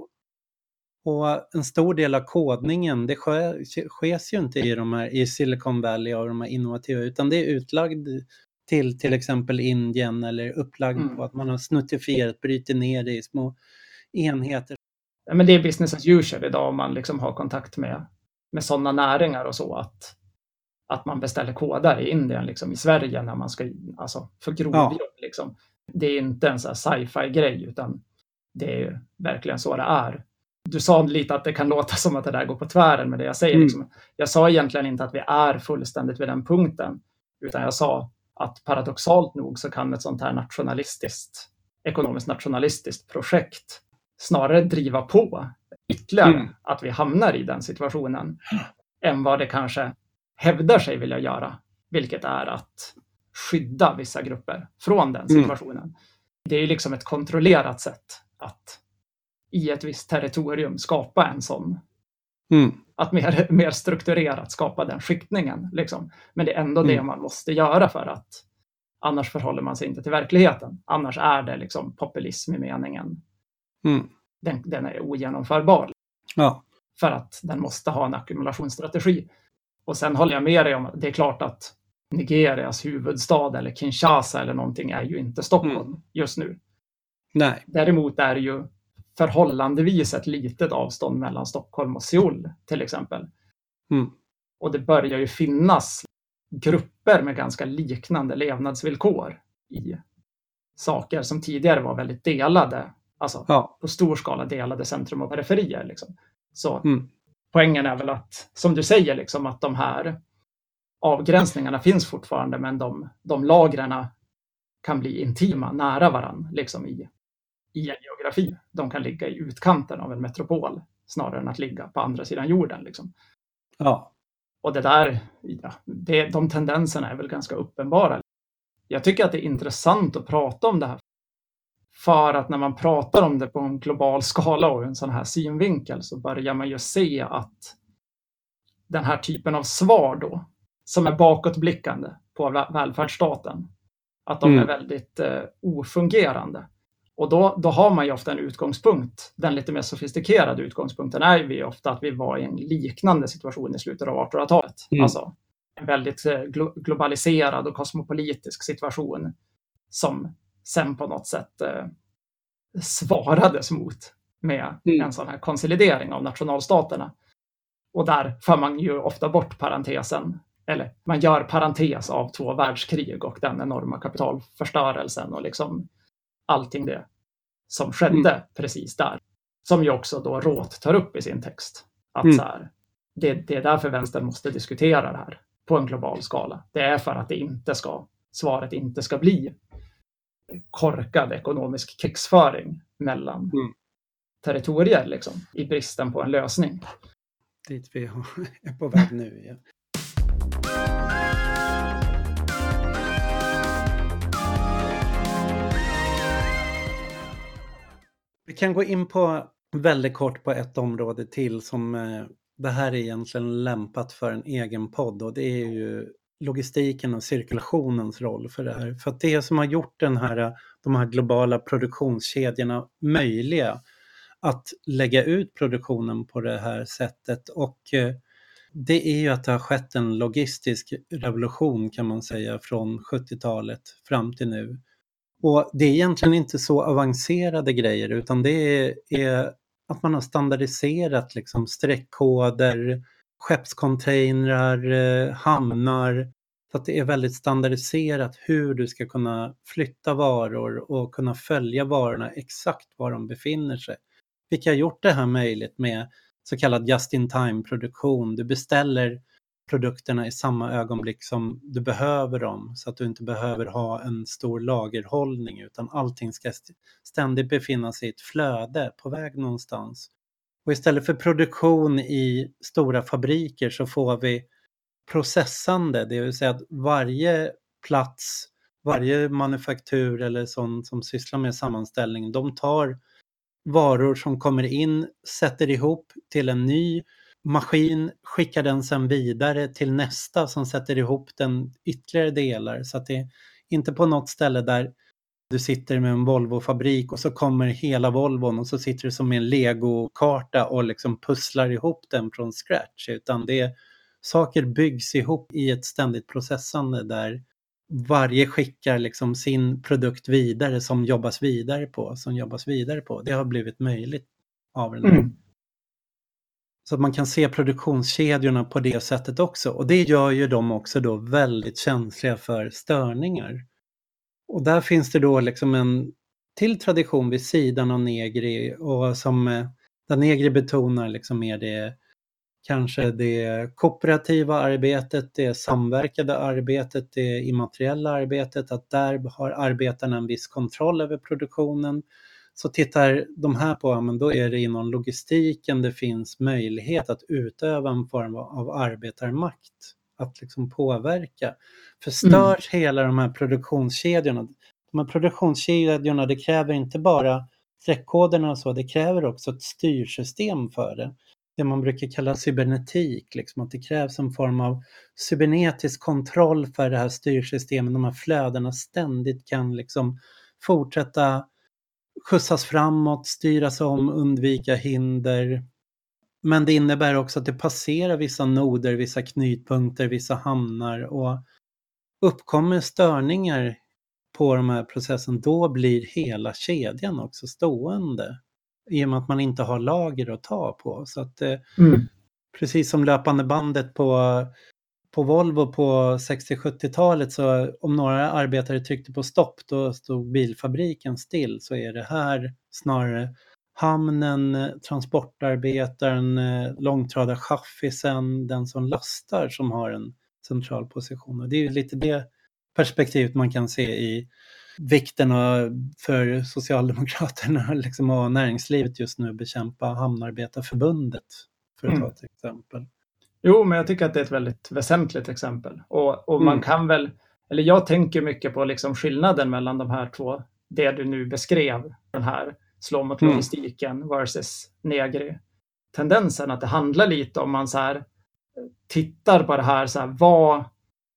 Och en stor del av kodningen, det sker, sker ju inte i, de här, i Silicon Valley och de här innovativa, utan det är utlagd till till exempel Indien eller upplagd mm. på att man har snuttifierat, bryter ner det i små enheter. Ja, men det är business as usual idag om man liksom har kontakt med, med sådana näringar och så. att att man beställer kodar i Indien, liksom, i Sverige, när man ska, alltså för grovjobb. Ja. Liksom. Det är inte en sci-fi grej, utan det är verkligen så det är. Du sa lite att det kan låta som att det där går på tvären med det jag säger. Mm. Liksom. Jag sa egentligen inte att vi är fullständigt vid den punkten, utan jag sa att paradoxalt nog så kan ett sånt här nationalistiskt, ekonomiskt nationalistiskt projekt snarare driva på ytterligare mm. att vi hamnar i den situationen än vad det kanske hävdar sig vilja göra, vilket är att skydda vissa grupper från den mm. situationen. Mm. Det är liksom ett kontrollerat sätt att i ett visst territorium skapa en sån Mm. Att mer, mer strukturerat skapa den skiktningen. Liksom. Men det är ändå mm. det man måste göra för att annars förhåller man sig inte till verkligheten. Annars är det liksom populism i meningen. Mm. Den, den, är ogenomförbar. Ja. För att den måste ha en ackumulationsstrategi. Och sen håller jag med dig om det är klart att Nigerias huvudstad eller Kinshasa eller någonting är ju inte Stockholm mm. just nu. Nej. Däremot är det ju förhållandevis ett litet avstånd mellan Stockholm och Seoul till exempel. Mm. Och det börjar ju finnas grupper med ganska liknande levnadsvillkor i saker som tidigare var väldigt delade, alltså ja. på stor skala delade centrum och periferier. Liksom. Så mm poängen är väl att, som du säger, liksom, att de här avgränsningarna finns fortfarande, men de, de lagren kan bli intima, nära varandra liksom i, i en geografi. De kan ligga i utkanten av en metropol snarare än att ligga på andra sidan jorden. Liksom. Ja. Och det där, ja, det, de tendenserna är väl ganska uppenbara. Jag tycker att det är intressant att prata om det här för att när man pratar om det på en global skala och en sån här synvinkel så börjar man ju se att den här typen av svar då, som är bakåtblickande på välfärdsstaten, att de mm. är väldigt eh, ofungerande. Och då, då har man ju ofta en utgångspunkt. Den lite mer sofistikerade utgångspunkten är ju ofta att vi var i en liknande situation i slutet av 1800-talet. Mm. Alltså en väldigt eh, glo globaliserad och kosmopolitisk situation som sen på något sätt eh, svarades mot med mm. en sån här konsolidering av nationalstaterna. Och där för man ju ofta bort parentesen, eller man gör parentes av två världskrig och den enorma kapitalförstörelsen och liksom allting det som skedde mm. precis där. Som ju också då Roth tar upp i sin text. Att mm. så här, det, det är därför vänstern måste diskutera det här på en global skala. Det är för att det inte ska, svaret inte ska bli korkad ekonomisk krigsföring mellan mm. territorier liksom, i bristen på en lösning. Dit vi är på väg nu. Ja. Vi kan gå in på väldigt kort på ett område till som eh, det här är egentligen lämpat för en egen podd och det är ju logistiken och cirkulationens roll för det här. För att det som har gjort den här, de här globala produktionskedjorna möjliga att lägga ut produktionen på det här sättet och eh, det är ju att det har skett en logistisk revolution kan man säga från 70-talet fram till nu. Och det är egentligen inte så avancerade grejer utan det är, är att man har standardiserat liksom streckkoder, skeppscontainrar, eh, hamnar. Så att det är väldigt standardiserat hur du ska kunna flytta varor och kunna följa varorna exakt var de befinner sig. Vilka har gjort det här möjligt med så kallad just-in-time-produktion. Du beställer produkterna i samma ögonblick som du behöver dem så att du inte behöver ha en stor lagerhållning utan allting ska ständigt befinna sig i ett flöde på väg någonstans. Och istället för produktion i stora fabriker så får vi processande, det vill säga att varje plats, varje manufaktur eller sån som sysslar med sammanställning, de tar varor som kommer in, sätter ihop till en ny maskin skickar den sen vidare till nästa som sätter ihop den ytterligare delar. Så att det är inte på något ställe där du sitter med en Volvo-fabrik och så kommer hela Volvon och så sitter du som med en legokarta och liksom pusslar ihop den från scratch. Utan det saker byggs ihop i ett ständigt processande där varje skickar liksom sin produkt vidare som jobbas vidare på, som jobbas vidare på. Det har blivit möjligt av den här. Mm. Så att man kan se produktionskedjorna på det sättet också. Och det gör ju dem också då väldigt känsliga för störningar. Och där finns det då liksom en till tradition vid sidan av Negri och som eh, där Negri betonar liksom mer det kanske det kooperativa arbetet, det samverkade arbetet, det immateriella arbetet, att där har arbetarna en viss kontroll över produktionen. Så tittar de här på, men då är det inom logistiken det finns möjlighet att utöva en form av arbetarmakt, att liksom påverka. För störs mm. hela de här produktionskedjorna, de här produktionskedjorna, det kräver inte bara streckkoderna och så, det kräver också ett styrsystem för det det man brukar kalla cybernetik, liksom, att det krävs en form av cybernetisk kontroll för det här styrsystemet, de här flödena ständigt kan liksom fortsätta skjutsas framåt, styras om, undvika hinder. Men det innebär också att det passerar vissa noder, vissa knytpunkter, vissa hamnar och uppkommer störningar på de här processen, då blir hela kedjan också stående i och med att man inte har lager att ta på. Så att, eh, mm. Precis som löpande bandet på, på Volvo på 60-70-talet så om några arbetare tryckte på stopp då stod bilfabriken still så är det här snarare hamnen, transportarbetaren, eh, långtradarchaffisen, den som lastar som har en central position. Och det är lite det perspektivet man kan se i vikten för Socialdemokraterna liksom, och näringslivet just nu bekämpa Hamnarbetarförbundet, för att mm. ta ett exempel. Jo, men jag tycker att det är ett väldigt väsentligt exempel. Och, och man mm. kan väl, eller jag tänker mycket på liksom skillnaden mellan de här två, det du nu beskrev, den här slå mot mm. logistiken versus negri. Tendensen att det handlar lite om man så här tittar på det här, så här vad,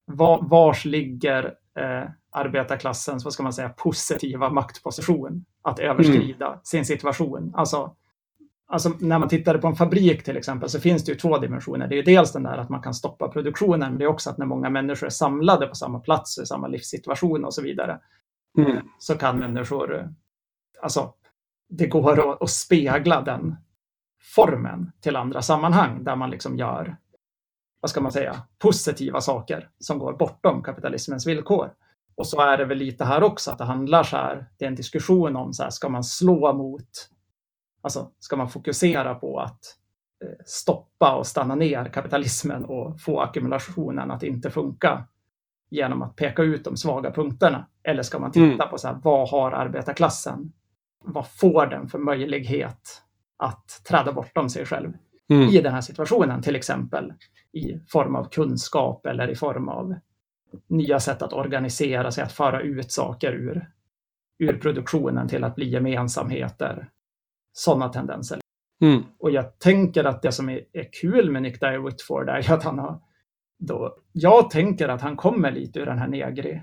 vad, vars ligger eh, arbetarklassens, vad ska man säga, positiva maktposition att överskrida mm. sin situation. Alltså, alltså när man tittar på en fabrik till exempel så finns det ju två dimensioner. Det är ju dels den där att man kan stoppa produktionen, men det är också att när många människor är samlade på samma plats, i samma livssituation och så vidare, mm. så kan människor, alltså det går att, att spegla den formen till andra sammanhang där man liksom gör, vad ska man säga, positiva saker som går bortom kapitalismens villkor. Och så är det väl lite här också, att det handlar så här, det är en diskussion om så här, ska man slå mot, alltså ska man fokusera på att eh, stoppa och stanna ner kapitalismen och få ackumulationen att inte funka genom att peka ut de svaga punkterna? Eller ska man titta mm. på så här, vad har arbetarklassen? Vad får den för möjlighet att träda bortom sig själv mm. i den här situationen? Till exempel i form av kunskap eller i form av nya sätt att organisera sig, att föra ut saker ur, ur produktionen till att bli gemensamheter. Sådana tendenser. Mm. Och jag tänker att det som är, är kul med Nick Dyer Whitford är att han har då, jag tänker att han kommer lite ur den här negri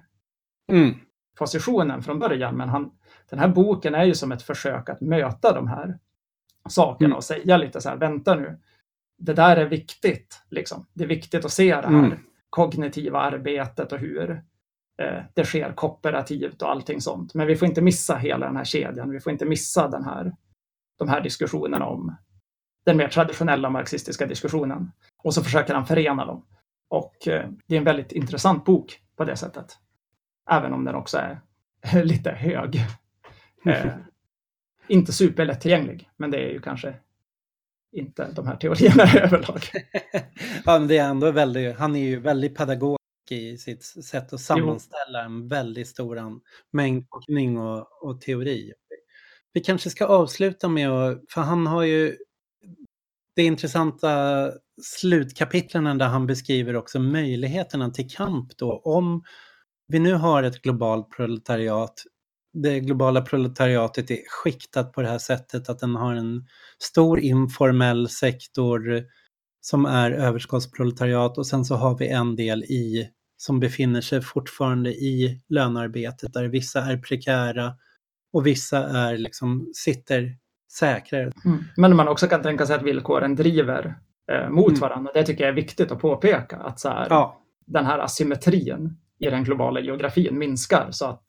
mm. positionen från början, men han, den här boken är ju som ett försök att möta de här sakerna mm. och säga lite så här, vänta nu, det där är viktigt, liksom. det är viktigt att se det här. Mm kognitiva arbetet och hur eh, det sker kooperativt och allting sånt. Men vi får inte missa hela den här kedjan. Vi får inte missa den här, de här diskussionerna om den mer traditionella marxistiska diskussionen. Och så försöker han förena dem. Och eh, det är en väldigt intressant bok på det sättet. Även om den också är lite hög. Eh, inte superlättillgänglig, men det är ju kanske inte de här teorierna överlag. ja, men det är ändå väldigt, han är ju väldigt pedagogisk i sitt sätt att sammanställa en väldigt stor mängd forskning och, och teori. Vi kanske ska avsluta med att, för han har ju det intressanta slutkapitlen där han beskriver också möjligheterna till kamp då om vi nu har ett globalt proletariat det globala proletariatet är skiktat på det här sättet att den har en stor informell sektor som är överskottsproletariat och sen så har vi en del i som befinner sig fortfarande i lönearbetet där vissa är prekära och vissa är liksom sitter säkrare. Mm. Men man också kan tänka sig att villkoren driver eh, mot Mm. varandra. Det tycker jag är viktigt att påpeka. Att så här, Ja, den här asymmetrin i den globala geografin minskar så att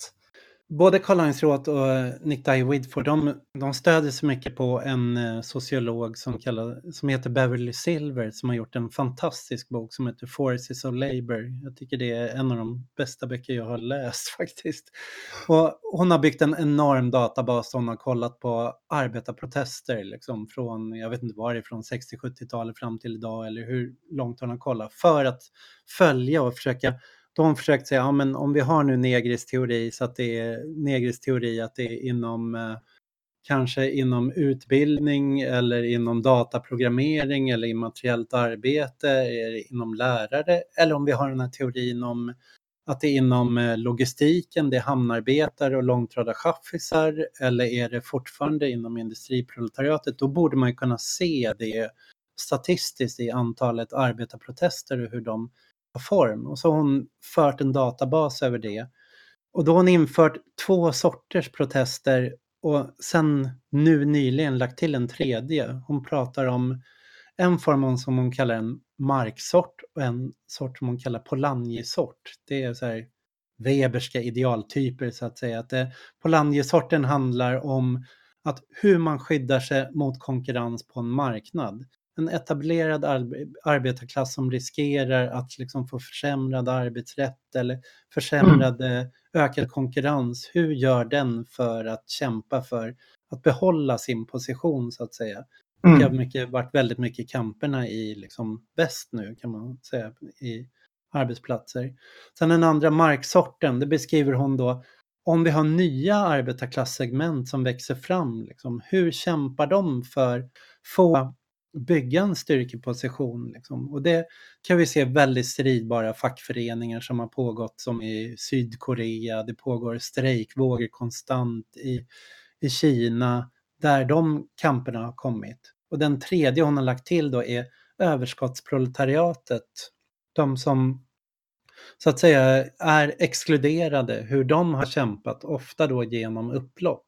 både Karl Heinz Roth och eh, Nick Dye Whitford, de, de stödjer sig mycket på en eh, sociolog som, kallar, som heter Beverly Silver som har gjort en fantastisk bok som heter Forces of Labour. Jag tycker det är en av de bästa böcker jag har läst faktiskt. Och hon har byggt en enorm databas där hon har kollat på arbetarprotester liksom från, jag vet inte varifrån, 60-70-talet fram till idag eller hur långt hon har kollat för att följa och försöka då har hon försökt säga, ja men om vi har nu Negris teori så att det är Negris teori att det är inom eh, kanske inom utbildning eller inom dataprogrammering eller immateriellt arbete, eller inom lärare eller om vi har den här teorin om att det är inom eh, logistiken, det är hamnarbetare och långtradarchaffisar eller är det fortfarande inom industriproletariatet, då borde man ju kunna se det statistiskt i antalet arbetarprotester och hur de form. Och så har hon fört en databas över det. Och då har hon infört två sorters protester och sen nu nyligen lagt till en tredje. Hon pratar om en form som hon kallar en marksort och en sort som hon kallar Polanyi-sort. Det är så här Weberska idealtyper så att säga. Att eh, Polanyi-sorten handlar om att hur man skyddar sig mot konkurrens på en marknad en etablerad arbe- arbetarklass som riskerar att liksom få försämrad arbetsrätt eller försämrad mm. ökad konkurrens. Hur gör den för att kämpa för att behålla sin position så att säga? Mm. Det har mycket, varit väldigt mycket kamperna i liksom väst nu kan man säga i arbetsplatser. Sen den andra marksorten, det beskriver hon då om vi har nya arbetarklassegment som växer fram, liksom, hur kämpar de för få bygga en styrkeposition. Liksom. Och det kan vi se väldigt stridbara fackföreningar som har pågått som i Sydkorea. Det pågår strejkvågor konstant i, i Kina där de kamperna har kommit. Och den tredje hon har lagt till då är överskottsproletariatet. De som så att säga är exkluderade, hur de har kämpat, ofta då genom upplopp.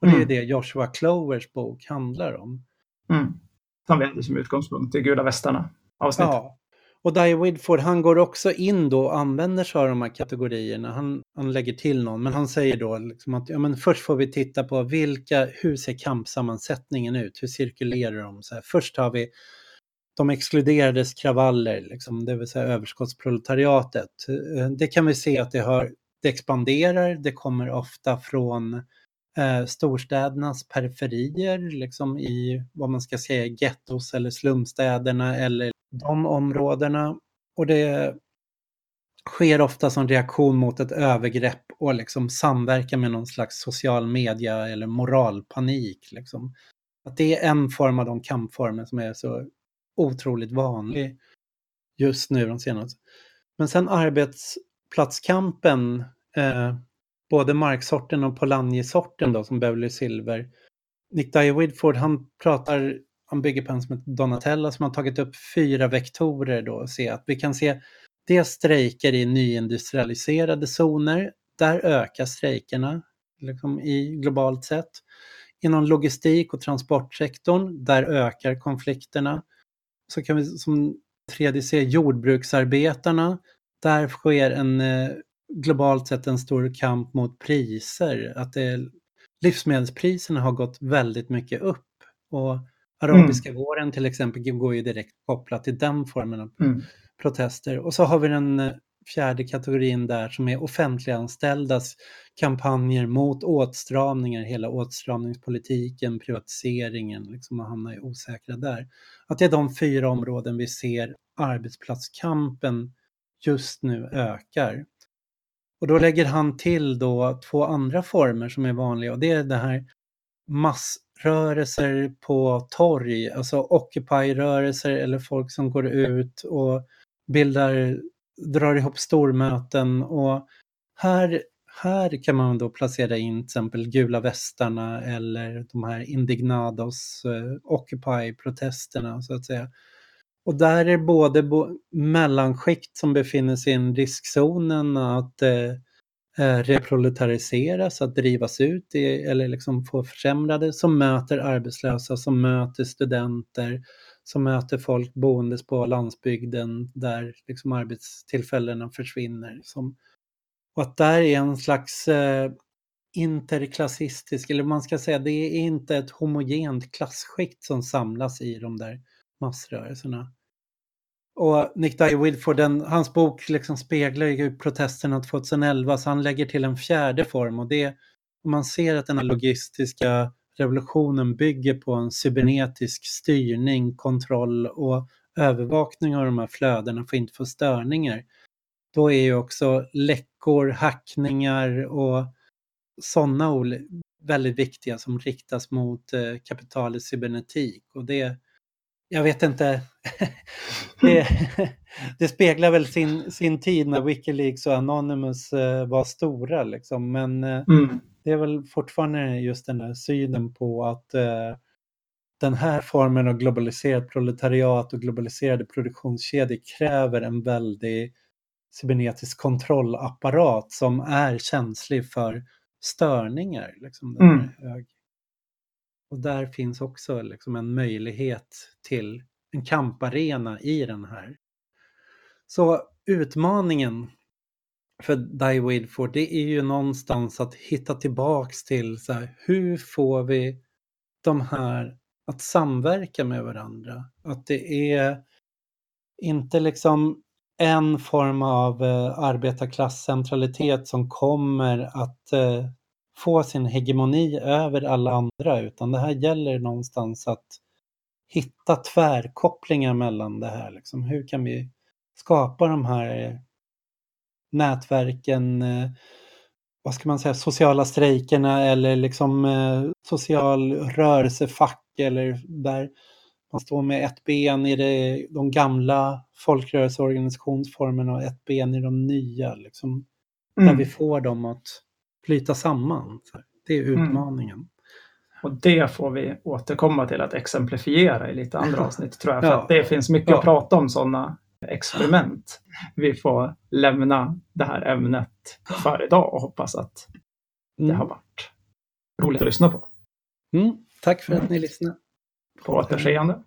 Och det är det Joshua Clovers bok handlar om. Mm som vi hade som utgångspunkt i Gula västarna avsnittet. Ja. Och Dye Widford, han går också in då och använder sig av de här kategorierna. Han, han lägger till någon, men han säger då liksom att ja, men först får vi titta på vilka, hur ser kampsammansättningen ut? Hur cirkulerar de? Så här, först har vi de exkluderades kravaller, liksom, det vill säga överskottsproletariatet. Eh, det kan vi se att det, har, det expanderar, det kommer ofta från eh, storstädernas periferier, liksom i vad man ska säga gettos eller slumstäderna eller de områdena. Och det sker ofta som reaktion mot ett övergrepp och liksom samverkar med någon slags social media eller moralpanik. Liksom. Att det är en form av de kampformer som är så otroligt vanlig just nu de senaste. Men sen arbetsplatskampen eh, både marksorten och Polanyi-sorten då som Beverly Silver. Nick Dyer Widford han pratar, han bygger på en som heter Donatella som har tagit upp fyra vektorer då och se att vi kan se dels strejker i nyindustrialiserade zoner, där ökar strejkerna liksom i globalt sett. Inom logistik och transportsektorn, där ökar konflikterna. Så kan vi som tredje se jordbruksarbetarna, där sker en eh, globalt sett en stor kamp mot priser. Att det, livsmedelspriserna har gått väldigt mycket upp. Och arabiska mm. våren till exempel går ju direkt kopplat till den formen av mm. protester. Och så har vi den fjärde kategorin där som är offentliganställdas kampanjer mot åtstramningar, hela åtstramningspolitiken, privatiseringen, liksom att hamna i osäkra där. Att det är de fyra områden vi ser arbetsplatskampen just nu ökar. Och då lägger han till då två andra former som är vanliga och det är det här massrörelser på torg, alltså Occupy-rörelser eller folk som går ut och bildar, drar ihop stormöten och här, här kan man då placera in till exempel gula västarna eller de här indignados, eh, Occupy-protesterna så att säga. Och där är både bo mellanskikt som befinner sig i riskzonen att eh, eh reproletariseras, att drivas ut i, eller liksom få försämrade, som möter arbetslösa, som möter studenter, som möter folk boendes på landsbygden där liksom arbetstillfällena försvinner. Som, och att där är en slags eh, interklassistisk, eller man ska säga det är inte ett homogent klasskikt som samlas i de där massrörelserna. Och Nick Dyer Wilford, den, hans bok liksom speglar ju protesterna 2011 så han lägger till en fjärde form och det om man ser att den här logistiska revolutionen bygger på en cybernetisk styrning, kontroll och övervakning av de här flödena för att inte få störningar. Då är ju också läckor, hackningar och sådana väldigt viktiga som riktas mot eh, kapitalets cybernetik. Och det, jag vet inte, det, det, speglar väl sin, sin tid när Wikileaks och Anonymous eh, var stora liksom. Men eh, mm. det är väl fortfarande just den där synen på att eh, den här formen av globaliserat proletariat och globaliserade produktionskedjor kräver en väldig cybernetisk kontrollapparat som är känslig för störningar. Liksom, den mm. hög. Och där finns också liksom en möjlighet till en kamparena i den här. Så utmaningen för Die Wilford, det är ju någonstans att hitta tillbaks till så här, hur får vi de här att samverka med varandra? Att det är inte liksom en form av eh, arbetarklasscentralitet som kommer att eh, få sin hegemoni över alla andra utan det här gäller någonstans att hitta tvärkopplingar mellan det här. Liksom. Hur kan vi skapa de här nätverken, eh, vad ska man säga, sociala strejkerna eller liksom eh, social rörelsefack eller där man står med ett ben i det, de gamla folkrörelseorganisationsformerna och ett ben i de nya. Liksom, mm. Där vi får dem att flyta samman. Det är mm. utmaningen. Mm. Och det får vi återkomma till att exemplifiera i lite andra avsnitt tror jag. För ja. att det finns mycket ja. att prata om sådana experiment. Vi får lämna det här ämnet för idag och hoppas att det mm. har varit roligt att lyssna på. Mm. Tack för att ni lyssnade. På återseende.